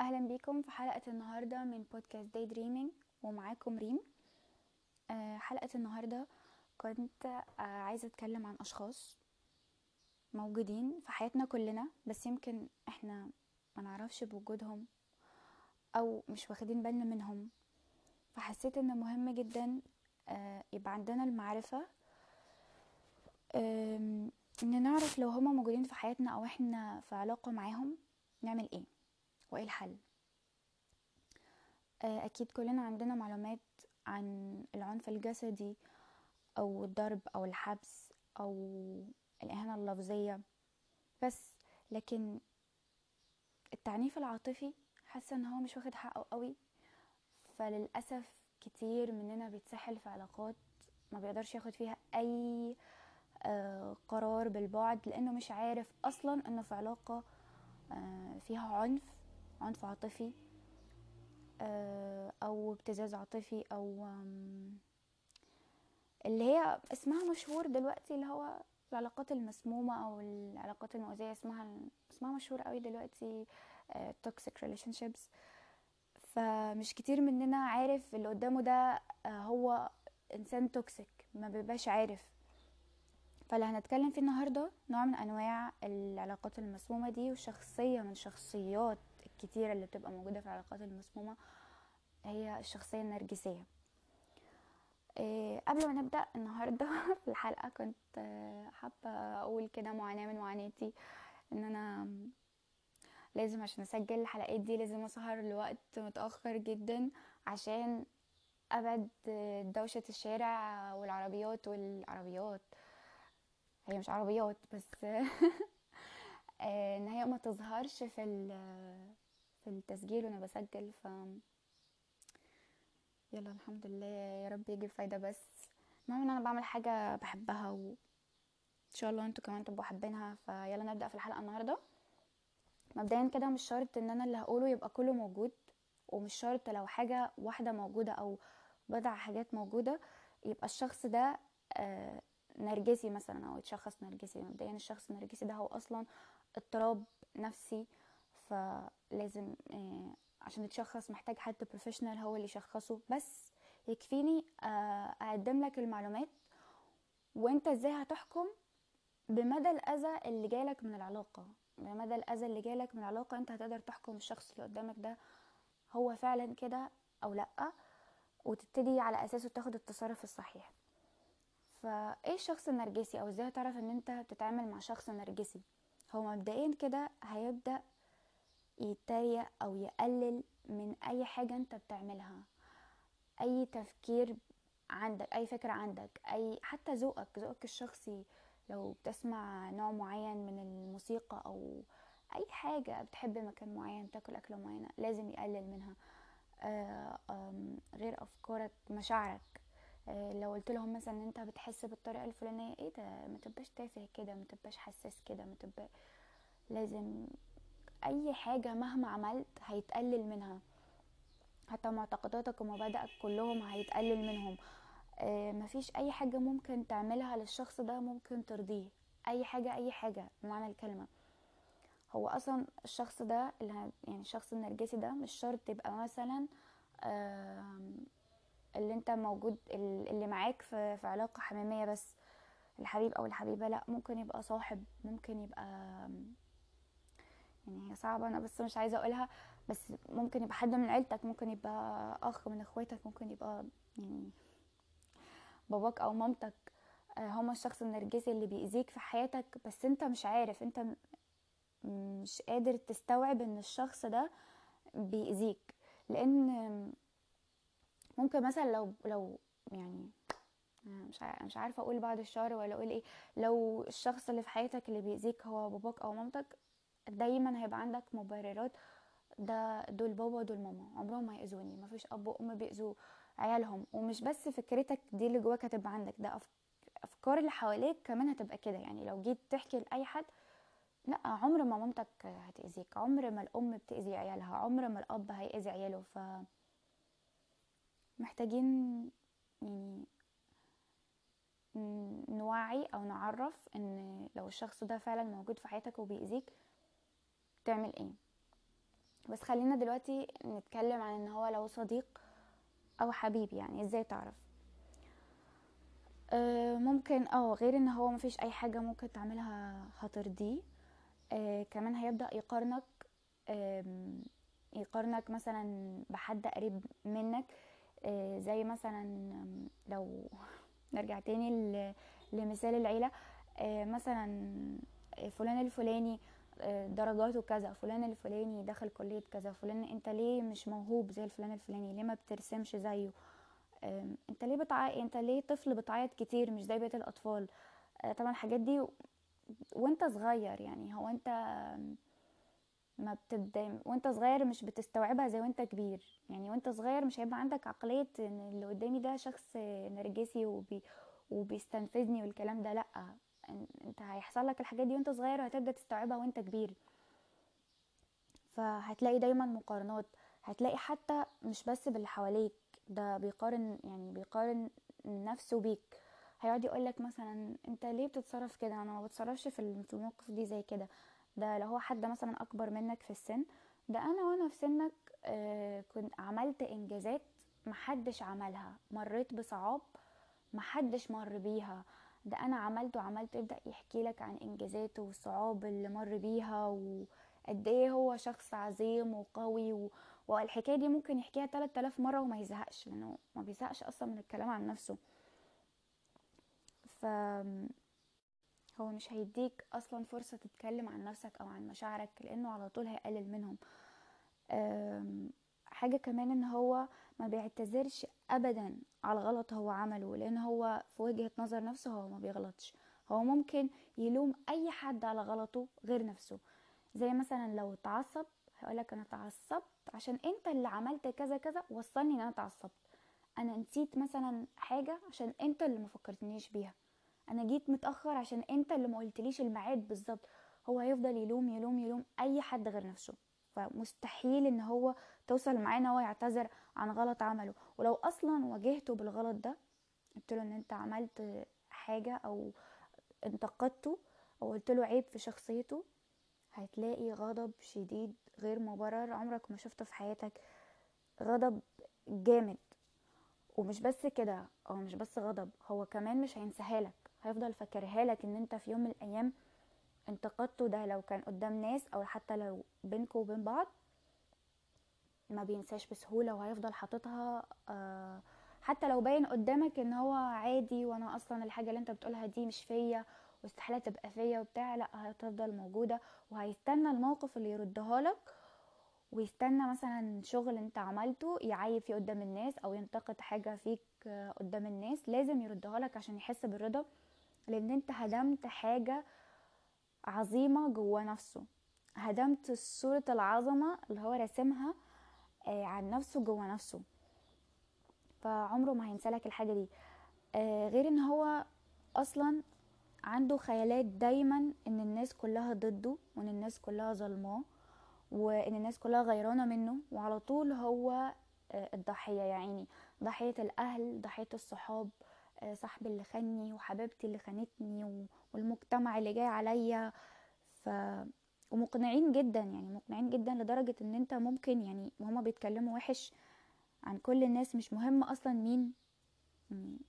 أهلا بيكم في حلقة النهاردة من بودكاست Daydreaming ومعاكم ريم. آه، حلقة النهاردة كنت آه، عايزة أتكلم عن أشخاص موجودين في حياتنا كلنا بس يمكن إحنا ما نعرفش بوجودهم أو مش واخدين بالنا منهم. فحسيت إن مهم جدا آه، يبقى عندنا المعرفة آم، إن نعرف لو هما موجودين في حياتنا أو إحنا في علاقة معاهم نعمل إيه. وإيه الحل؟ آه، أكيد كلنا عندنا معلومات عن العنف الجسدي أو الضرب أو الحبس أو الإهانة اللفظية. بس لكن التعنيف العاطفي حاسة إن هو مش واخد حقه قوي. فللأسف كتير مننا بيتسحل في علاقات ما بيقدرش ياخد فيها أي آه، قرار بالبعد لأنه مش عارف أصلا إنه في علاقة آه، فيها عنف عنف عاطفي آه، أو ابتزاز عاطفي أو اللي هي اسمها مشهور دلوقتي اللي هو العلاقات المسمومة أو العلاقات المؤذية اسمها اسمها مشهور قوي دلوقتي toxic relationships فمش كتير مننا عارف اللي قدامه ده آه، هو إنسان toxic ما بيبقاش عارف. فاللي هنتكلم فيه النهاردة نوع من أنواع العلاقات المسمومة دي وشخصية من شخصيات الكتيرة اللي بتبقى موجودة في العلاقات المسمومة هي الشخصية النرجسية. إيه، قبل ما نبدأ النهاردة في الحلقة كنت آه، حابة أقول كده معاناة من معاناتي إن أنا لازم عشان أسجل الحلقات دي لازم أسهر لوقت متأخر جدا عشان أبعد آه، دوشة الشارع والعربيات والعربيات. هي مش عربيات بس آه، إن هي ما تظهرش في في التسجيل وأنا بسجل ف يلا الحمد لله يا رب يجي فايدة بس. المهم إن أنا بعمل حاجة بحبها وان شاء الله أنتوا كمان تبقوا حابينها فيلا نبدأ في الحلقة النهاردة. مبدئيا كده مش شرط إن أنا اللي هقوله يبقى كله موجود ومش شرط لو حاجة واحدة موجودة أو بضع حاجات موجودة يبقى الشخص ده آه، نرجسي مثلا أو يتشخص نرجسي. مبدئيا الشخص النرجسي ده هو أصلا اضطراب نفسي فلازم آه، عشان يتشخص محتاج حد بروفيشنال هو اللي يشخصه. بس يكفيني آه، أقدم لك المعلومات وأنت إزاي هتحكم بمدى الأذى اللي جالك من العلاقة؟ بمدى الأذى اللي جالك من العلاقة أنت هتقدر تحكم الشخص اللي قدامك ده هو فعلا كده أو لأ وتبتدي على أساسه تاخد التصرف الصحيح. فإيه الشخص النرجسي؟ أو إزاي تعرف إن أنت بتتعامل مع شخص نرجسي؟ هو مبدئيا كده هيبدأ يتريق أو يقلل من أي حاجة أنت بتعملها. أي تفكير عندك أي فكرة عندك أي حتى ذوقك ذوقك الشخصي. لو بتسمع نوع معين من الموسيقى أو أي حاجة بتحب مكان معين تاكل أكلة معينة لازم يقلل منها. آه، غير أفكارك مشاعرك. آه، لو قلت لهم مثلا إن أنت بتحس بالطريقة الفلانية إيه ده؟ ما تبقاش تافه كده ما تبقاش حساس كده ما تبقى لازم أي حاجة مهما عملت هيتقلل منها. حتى معتقداتك ومبادئك كلهم هيتقلل منهم. آه، مفيش أي حاجة ممكن تعملها للشخص ده ممكن ترضيه. أي حاجة أي حاجة بمعنى الكلمة. هو أصلا الشخص ده اللي يعني الشخص النرجسي ده مش شرط يبقى مثلا آم، اللي أنت موجود ال- اللي معاك في علاقة حميمية بس الحبيب أو الحبيبة. لأ ممكن يبقى صاحب ممكن يبقى يعني هي صعبة أنا بس مش عايزة أقولها بس ممكن يبقى حد من عيلتك ممكن يبقى أخ من إخواتك ممكن يبقى يعني باباك أو مامتك آه، هما الشخص النرجسي اللي بيأذيك في حياتك بس أنت مش عارف أنت م- مش قادر تستوعب إن الشخص ده بيأذيك. لأن ممكن مثلا لو لو يعني أنا مش مش عارفة أقول بعد الشهر ولا أقول إيه لو الشخص اللي في حياتك اللي بيأذيك هو باباك أو مامتك دايما هيبقى عندك مبررات ده دول بابا ودول ماما عمرهم ما هيأذوني مفيش أب وأم بيأذوا عيالهم. ومش بس فكرتك دي اللي جواك هتبقى عندك ده أفكار اللي حواليك كمان هتبقى كده. يعني لو جيت تحكي لأي حد لا عمر ما مامتك هتأذيك عمر ما الأم بتأذي عيالها عمر ما الأب هيأذي عياله. ف محتاجين يعني نوعي أو نعرف إن لو الشخص ده فعلا موجود في حياتك وبيأذيك تعمل إيه. بس خلينا دلوقتي نتكلم عن ان هو لو صديق أو حبيب يعني إزاي تعرف؟ آه، ممكن آه غير ان هو مفيش اي حاجة ممكن تعملها هترضيه آه، كمان هيبدأ يقارنك آم، يقارنك مثلا بحد قريب منك. آه، زي مثلا لو نرجع تاني لمثال العيلة. آه، مثلا فلان الفلاني درجاته كذا فلان الفلاني دخل كلية كذا فلان انت ليه مش موهوب زي الفلان الفلاني؟ ليه ما بترسمش زيه؟ انت ليه بتعيط انت ليه طفل بتعيط كتير مش زي بقية الأطفال؟ آه، طبعا الحاجات دي وانت صغير يعني هو انت ما بتبدا وانت صغير مش بتستوعبها زي وانت كبير يعني وانت صغير مش هيبقى عندك عقلية إن اللي قدامي ده شخص نرجسي وبي وبيستنفذني والكلام ده ان- أنت هيحصل لك الحاجات دي وأنت صغير وهتبدأ تستوعبها وأنت كبير. فهتلاقي دايما مقارنات هتلاقي حتى مش بس باللي حواليك ده بيقارن يعني بيقارن نفسه بيك. هيقعد يقولك مثلا أنت ليه بتتصرف كده؟ أنا ما بتصرفش في الم- في المواقف دي زي كده. ده لو هو حد مثلا أكبر منك في السن ده أنا وأنا في سنك آه كنت عملت إنجازات محدش عملها. مريت بصعاب محدش مر بيها. ده أنا عملت وعملت يبدأ يحكي لك عن إنجازاته والصعاب اللي مر بيها وقد إيه هو شخص عظيم وقوي و... والحكاية دي ممكن يحكيها 3000 مرة وما يزهقش لأنه ما بيزهقش أصلا من الكلام عن نفسه. فهو مش هيديك أصلا فرصة تتكلم عن نفسك أو عن مشاعرك لأنه على طول هيقلل منهم. أم، حاجة كمان إن هو ما بيعتذرش ابدا على غلط هو عمله لأن هو في وجهة نظر نفسه هو ما بيغلطش. هو ممكن يلوم أي حد على غلطه غير نفسه. زي مثلا لو اتعصب هيقولك أنا اتعصبت عشان أنت اللي عملت كذا كذا وصلني إن أنا اتعصبت. أنا نسيت مثلا حاجة عشان أنت اللي ما فكرتنيش بيها. أنا جيت متأخر عشان أنت اللي ما قلتليش الميعاد بالظبط. هو هيفضل يلوم يلوم يلوم أي حد غير نفسه. فمستحيل إن هو توصل معاه إن هو يعتذر عن غلط عمله. ولو أصلا واجهته بالغلط ده قلت له إن أنت عملت حاجة أو انتقدته أو قلت له عيب في شخصيته هتلاقي غضب شديد غير مبرر عمرك ما شفته في حياتك. غضب جامد. ومش بس كده هو مش بس غضب هو كمان مش هينساها لك. هيفضل فاكرها لك إن أنت في يوم من الأيام انتقدته ده لو كان قدام ناس أو حتى لو بينكوا وبين بعض ما بينساش بسهولة وهيفضل حاططها آه، حتى لو باين قدامك إن هو عادي وأنا أصلا الحاجة اللي أنت بتقولها دي مش فيا واستحالة تبقى فيا وبتاع لأ هتفضل موجودة وهيستنى الموقف اللي يردها لك ويستنى مثلا شغل أنت عملته يعيب فيه قدام الناس أو ينتقد حاجة فيك آه، قدام الناس لازم يردها لك عشان يحس بالرضا لأن أنت هدمت حاجة عظيمة جوه نفسه. هدمت صورة العظمة اللي هو راسمها عن نفسه جوه نفسه. فعمره ما هينسالك الحاجة دي. آه، غير إن هو أصلا عنده خيالات دايما إن الناس كلها ضده وإن الناس كلها ظلماه وإن الناس كلها غيرانة منه. وعلى طول هو آه، الضحية يا عيني. ضحية الأهل ضحية الصحاب آه، صاحبي اللي خاني وحبيبتي اللي خانتني والمجتمع اللي جاي عليا. ف ومقنعين جدا يعني مقنعين جدا لدرجة إن أنت ممكن يعني هما بيتكلموا وحش عن كل الناس مش مهم أصلا مين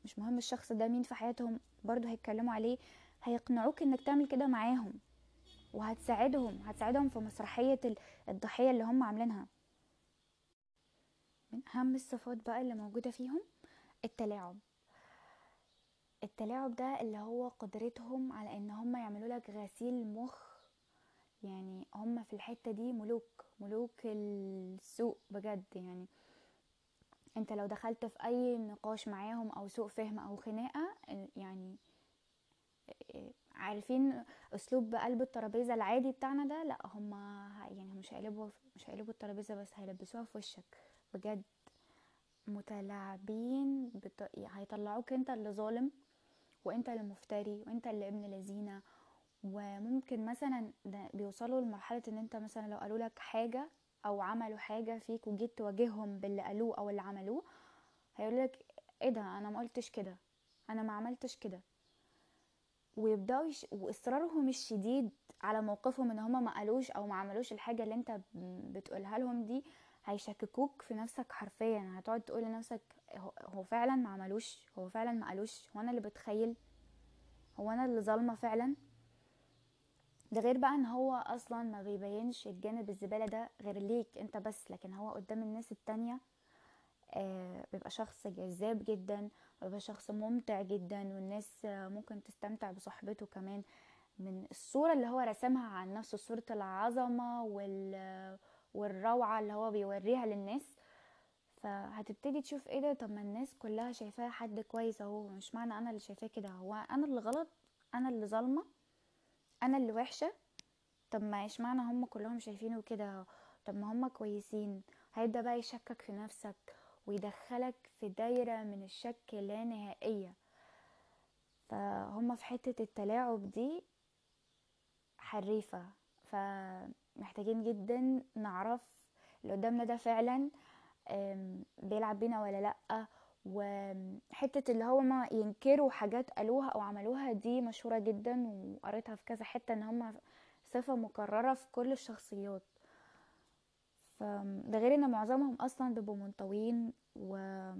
مش مهم الشخص ده مين في حياتهم برضو هيتكلموا عليه هيقنعوك إنك تعمل كده معاهم وهتساعدهم هتساعدهم في مسرحية ال- الضحية اللي هم عاملينها. من أهم الصفات بقى اللي موجودة فيهم التلاعب. التلاعب ده اللي هو قدرتهم على إن هم يعملوا لك غسيل مخ يعني هم في الحتة دي ملوك ملوك السوق بجد يعني انت لو دخلت في أي نقاش معاهم أو سوء فهم أو خناقة يعني عارفين أسلوب قلب الترابيزة العادي بتاعنا ده لأ هم يعني مش هيقلبوا مش هيقلبوا الترابيزة بس هيلبسوها في وشك بجد متلاعبين. هيطلعوك انت اللي ظالم وانت اللي مفتري وانت اللي ابن لذينة وممكن مثلا بيوصلوا لمرحلة إن أنت مثلا لو قالوا لك حاجة أو عملوا حاجة فيك وجيت تواجههم باللي قالوه أو اللي عملوه هيقول لك إيه ده؟ أنا ما قلتش كده. أنا ما عملتش كده. ويبدأوا يش... وإصرارهم الشديد على موقفهم إن هما ما قالوش أو ما عملوش الحاجة اللي أنت بتقولها لهم دي هيشككوك في نفسك حرفيا. هتقعد تقول لنفسك هو فعلا ما عملوش؟ هو فعلا ما قالوش؟ هو أنا اللي بتخيل؟ هو أنا اللي ظالمة فعلا؟ ده غير بقى ان هو أصلا ما بيبينش الجانب الزبالة ده غير ليك انت بس لكن هو قدام الناس التانية آه بيبقى شخص جذاب جدا بيبقى شخص ممتع جدا والناس ممكن تستمتع بصحبته كمان من الصورة اللي هو رسمها عن نفسه صورة العظمة وال والروعة اللي هو بيوريها للناس. فهتبتدي تشوف إيه ده؟ طب ما الناس كلها شايفاه حد كويس اهو مش معنى أنا اللي شايفاه كده هو أنا اللي غلط؟ أنا اللي ظالمة؟ أنا اللي وحشة. طب ما اشمعنى هم كلهم شايفينه كده؟ طب ما هم كويسين. هيبدأ بقى يشكك في نفسك ويدخلك في دايرة من الشك لا نهائية. فهم في حتة التلاعب دي حريفة. فمحتاجين جدا نعرف اللي قدامنا ده فعلا بيلعب بينا ولا لأ. وحتة اللي هو ما ينكروا حاجات قالوها أو عملوها دي مشهورة جدا وقريتها في كذا حتة إن هما صفة مكررة في كل الشخصيات. فده غير إن معظمهم أصلا بيبقوا منطويين وما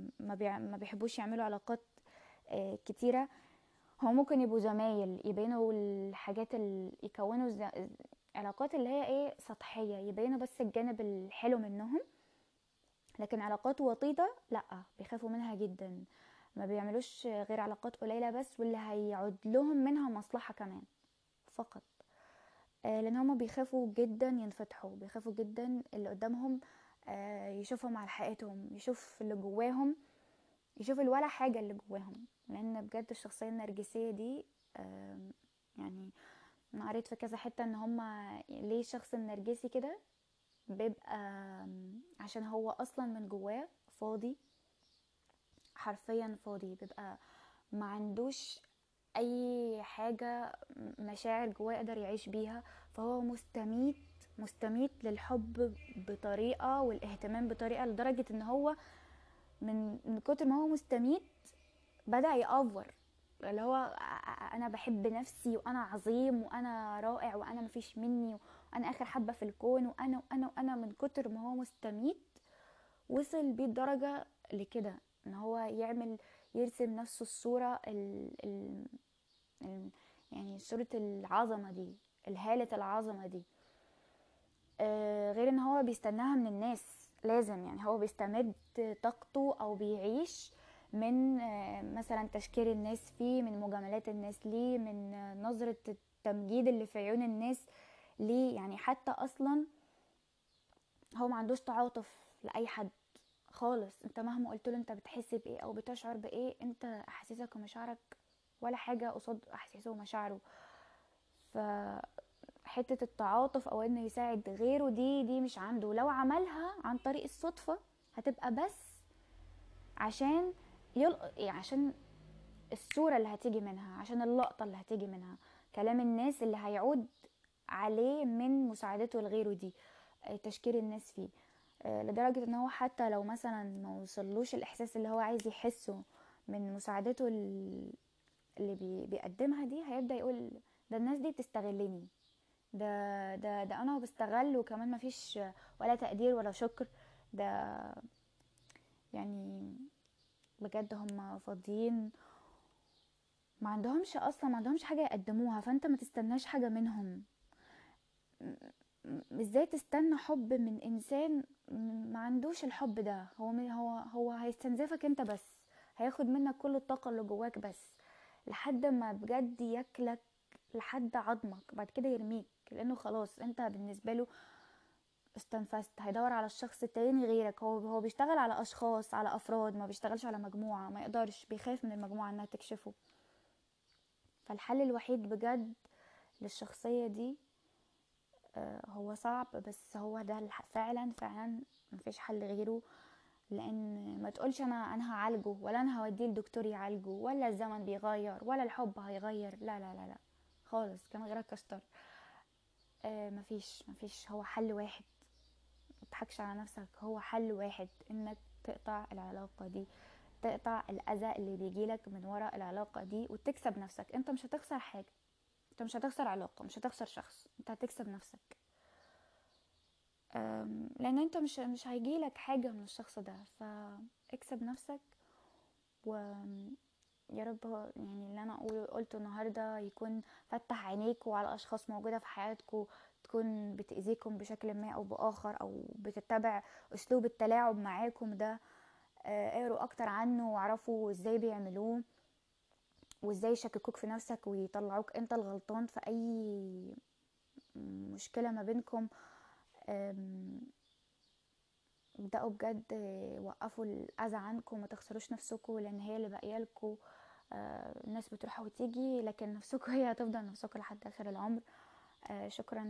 ما بيحبوش يعملوا علاقات آه، كتيرة. هو ممكن يبقوا زمايل يبينوا الحاجات اللي يكونوا علاقات اللي هي إيه سطحية يبينوا بس الجانب الحلو منهم. لكن علاقات وطيدة لأ بيخافوا منها جدا. ما بيعملوش غير علاقات قليلة بس واللي هيعود لهم منها مصلحة كمان فقط. آه لأن هما بيخافوا جدا ينفتحوا بيخافوا جدا اللي قدامهم آه يشوفهم على حقيقتهم يشوف اللي جواهم يشوف الولا حاجة اللي جواهم. لأن بجد الشخصية النرجسية دي يعني أنا قريت في كذا حتة إن هما ليه الشخص النرجسي كده؟ بيبقى عشان هو أصلا من جواه فاضي حرفيا فاضي بيبقى ما عندوش أي حاجة مشاعر جواه يقدر يعيش بيها. فهو مستميت مستميت للحب بطريقة والاهتمام بطريقة لدرجة إن هو من, من كتر ما هو مستميت بدأ يأفور. اللي هو أنا بحب نفسي وأنا عظيم وأنا رائع وأنا مفيش مني أنا آخر حبة في الكون وأنا وأنا وأنا من كتر ما هو مستميت وصل بيه الدرجه لكده إن هو يعمل يرسم نفسه الصورة ال ال ال يعني صورة العظمة دي الهالة العظمة دي. آه غير إن هو بيستناها من الناس لازم يعني هو بيستمد طاقته أو بيعيش من آه مثلا تشكير الناس فيه من مجاملات الناس ليه من نظرة التمجيد اللي في عيون الناس. ليه؟ يعني حتى أصلا هو ما عندوش تعاطف لأي حد خالص. أنت مهما قلت له أنت بتحس بإيه أو بتشعر بإيه أنت احاسيسك ومشاعرك ولا حاجة قصاد احاسيسه ومشاعره. ف حتة التعاطف أو إنه يساعد غيره دي دي مش عنده. لو عملها عن طريق الصدفة هتبقى بس عشان يل... عشان الصورة اللي هتيجي منها عشان اللقطة اللي هتيجي منها. كلام الناس اللي هيعود عليه من مساعدته لغيره دي آه، تشكير الناس فيه. آه، لدرجة إن هو حتى لو مثلا ما وصلوش الإحساس اللي هو عايز يحسه من مساعدته اللي بيقدمها دي هيبدأ يقول ده الناس دي بتستغلني. ده ده ده أنا بستغل وكمان مفيش ولا تقدير ولا شكر. ده يعني بجد هم فاضيين. ما عندهمش أصلا ما عندهمش حاجة يقدموها فأنت ما تستناش حاجة منهم. إزاي تستنى حب من انسان ما عندوش الحب ده؟ هو هو هو هيستنزفك انت بس هياخد منك كل الطاقة اللي جواك بس لحد ما بجد ياكلك لحد عظمك بعد كده يرميك لأنه خلاص انت بالنسبة له استنفست هيدور على الشخص التاني غيرك. هو هو بيشتغل على أشخاص على أفراد ما بيشتغلش على مجموعة ما يقدرش بيخاف من المجموعة إنها تكشفه. فالحل الوحيد بجد للشخصية دي هو صعب بس هو ده فعلا فعلا مفيش حل غيره لأن ما تقولش أنا أنا هعالجه ولا أنا هوديه لدكتور يعالجه ولا الزمن بيغير ولا الحب هيغير لا لا لا لا خالص كان غيرك كشطر. آه مفيش مفيش هو حل واحد. متضحكش على نفسك هو حل واحد إنك تقطع العلاقة دي تقطع الأذى اللي بيجيلك من وراء العلاقة دي وتكسب نفسك. أنت مش هتخسر حاجة. انت مش هتخسر علاقة مش هتخسر شخص انت هتكسب نفسك. لأن انت مش مش هيجيلك حاجة من الشخص ده فاكسب نفسك. و يا رب يعني اللي أنا قلته النهارده يكون فتح عينيكوا على أشخاص موجودة في حياتكم تكون بتأذيكم بشكل ما أو بآخر أو بتتبع أسلوب التلاعب معاكم ده. آه، اقروا أكتر عنه واعرفوا إزاي بيعملوه. وإزاي يشككوك في نفسك ويطلعوك أنت الغلطان في أي مشكلة ما بينكم. ابدأوا بجد وقفوا الأذى عنكم ما تخسروش نفسكم لأن هي اللي باقية لكم. آه، الناس بتروح وتيجي لكن نفسكم هي هتفضل نفسكم لحد آخر العمر. آه، شكرا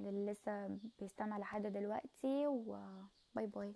للي لسه بيستمع لحد دلوقتي وباي باي